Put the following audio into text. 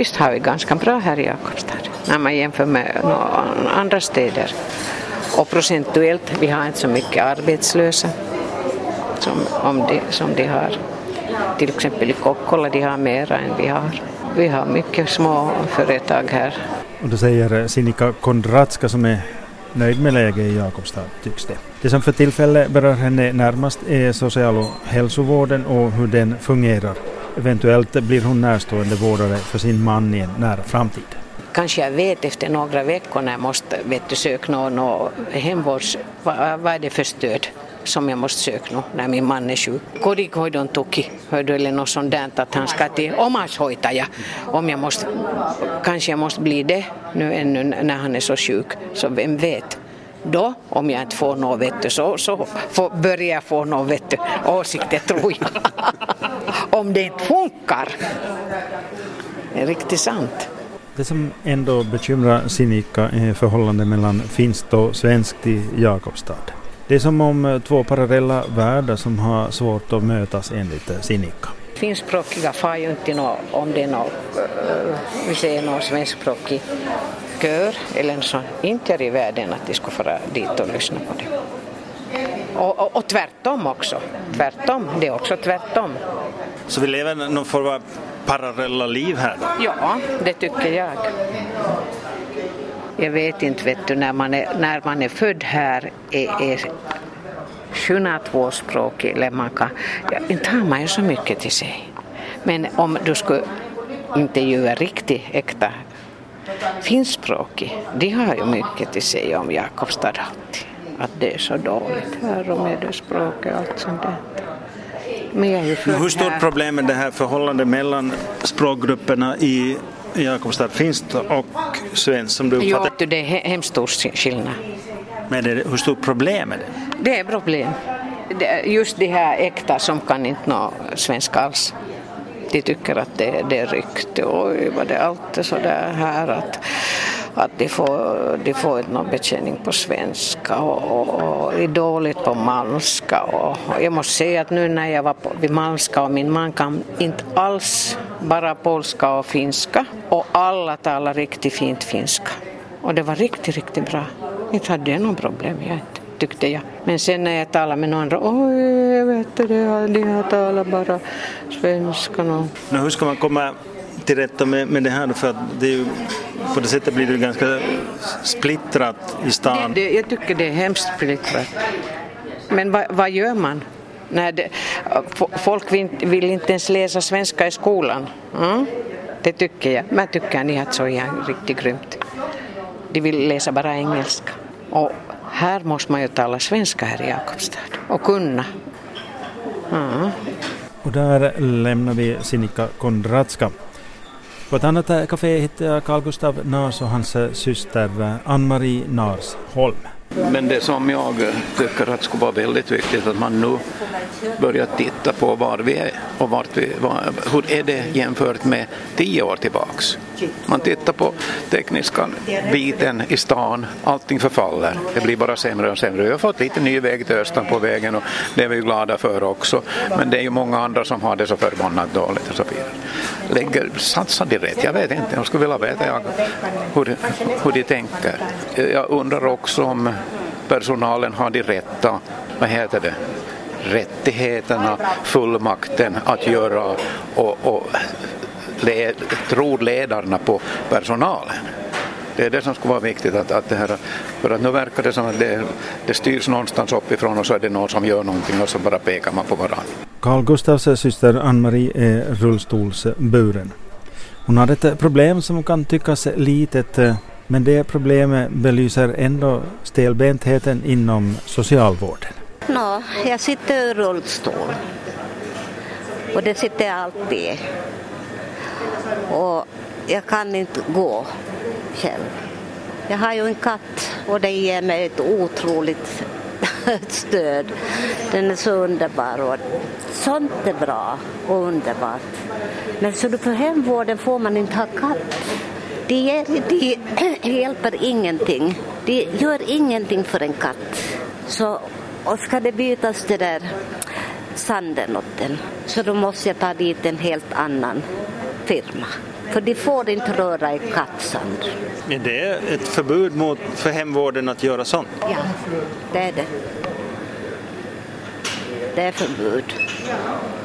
Visst har vi ganska bra här i Jakobstad när man jämför med andra städer. Och procentuellt, vi har inte så mycket arbetslösa som, om de, som de har. Till exempel i Kokkola, de har mera än vi har. Vi har mycket små företag här. Och då säger Sinikka Kondratska som är nöjd med läget i Jakobstad tycks det. Det som för tillfället berör henne närmast är social och hälsovården och hur den fungerar. Eventuellt blir hon närstående vårdare för sin man i en nära framtid. Kanske jag vet efter några veckor när jag måste vet du, söka någon hemvårds... Vad, vad är det för stöd? som jag måste söka nu när min man är sjuk. Kodikoidon tuki, hördu, eller något sånt där att han ska till omaishoitaja. Om jag måste, kanske jag måste bli det nu ännu när han är så sjuk, så vem vet. Då, om jag inte får något vettu, så, så får, börjar jag få något vettu åsikter tror jag. om det inte funkar. Det är riktigt sant. Det som ändå bekymrar Sinikka är förhållandet mellan finskt och svenskt i Jakobstad. Det är som om eh, två parallella världar som har svårt att mötas enligt eh, Sinikka. Finskspråkiga far ju inte nå, om det är någon, uh, vi säger någon svenskspråkig kör eller något sånt, inte är i världen att de ska fara dit och lyssna på det. Och, och, och tvärtom också. Tvärtom, det är också tvärtom. Så vi lever någon form av parallella liv här då? Ja, det tycker jag. Jag vet inte, vet du, när man är, när man är född här är, är sjunga tvåspråkig eller man kan, ja, inte har man ju så mycket till sig. Men om du skulle intervjua riktigt äkta finskspråkig, de har ju mycket till sig om Jakobstad alltid. Att det är så dåligt här och med det språket och allt sånt där. Men jag är ju Hur stort problem är det här förhållandet mellan språkgrupperna i Jakobstad, finskt och svenskt som du uppfattar? Jo, det är hemskt stor skillnad. Men det, hur stort problem är det? Det är problem. Just de här äkta som kan inte nå svenska alls. De tycker att det, det är rykte. Oj, vad det är alltid så där här att, att de får, de får inte någon betjäning på svenska och, och, och är dåligt på malmska. Och, och jag måste säga att nu när jag var på, vid malmska och min man kan inte alls bara polska och finska och alla talar riktigt fint finska. Och det var riktigt, riktigt bra. Inte hade jag något problem, jag tyckte jag. Men sen när jag talade med någon andra, oj, jag vet det, de har talat bara svenska. Nu, hur ska man komma till rätta med, med det här? För att det är ju, på det sättet blir det ganska splittrat i stan. Det, det, jag tycker det är hemskt splittrat. Men vad, vad gör man? När det, folk vill, vill, inte ens läsa svenska i skolan. Mm? Det tycker jag. Men tycker ni att så är riktigt grymt. De vill läsa bara engelska. Och här måste man ju tala svenska här i Jakobstad och kunna. Mm. Och där lämnar vi Sinikka Kondratska. På ett annat café hittar jag Carl Gustav Nars och hans syster Ann-Marie Narsholm. Men det som jag tycker att skulle vara väldigt viktigt att man nu börjar titta på var vi är och vart vi, var, hur är det jämfört med tio år tillbaks. Man tittar på tekniska biten i stan, allting förfaller. Det blir bara sämre och sämre. Vi har fått lite ny väg till Östan på vägen och det är vi glada för också. Men det är ju många andra som har det så förbannat dåligt och så vidare. Lägger, satsar de rätt? Jag vet inte. Jag skulle vilja veta jag, hur, hur de tänker. Jag undrar också om personalen har de rätta, vad heter det, rättigheterna, fullmakten att göra och, och led, tror ledarna på personalen. Det är det som skulle vara viktigt att, att det här, för att nu verkar det som att det, det styrs någonstans uppifrån och så är det någon som gör någonting och så bara pekar man på varandra. Carl Gustavs syster Ann-Marie är rullstolsburen. Hon har ett problem som kan tyckas litet eh, men det problemet belyser ändå stelbentheten inom socialvården. No, jag sitter i rullstol. Och det sitter jag alltid. Och jag kan inte gå själv. Jag har ju en katt och det ger mig ett otroligt stöd. Den är så underbar och sånt är bra och underbart. Men så du för hemvården får man inte ha katt. De, de hjälper ingenting. De gör ingenting för en katt. Så och ska det bytas det där sanden åt den så då måste jag ta dit en helt annan firma. För de får inte röra i kattsand. Är det ett förbud mot, för hemvården att göra sånt? Ja, det är det. Det är förbud.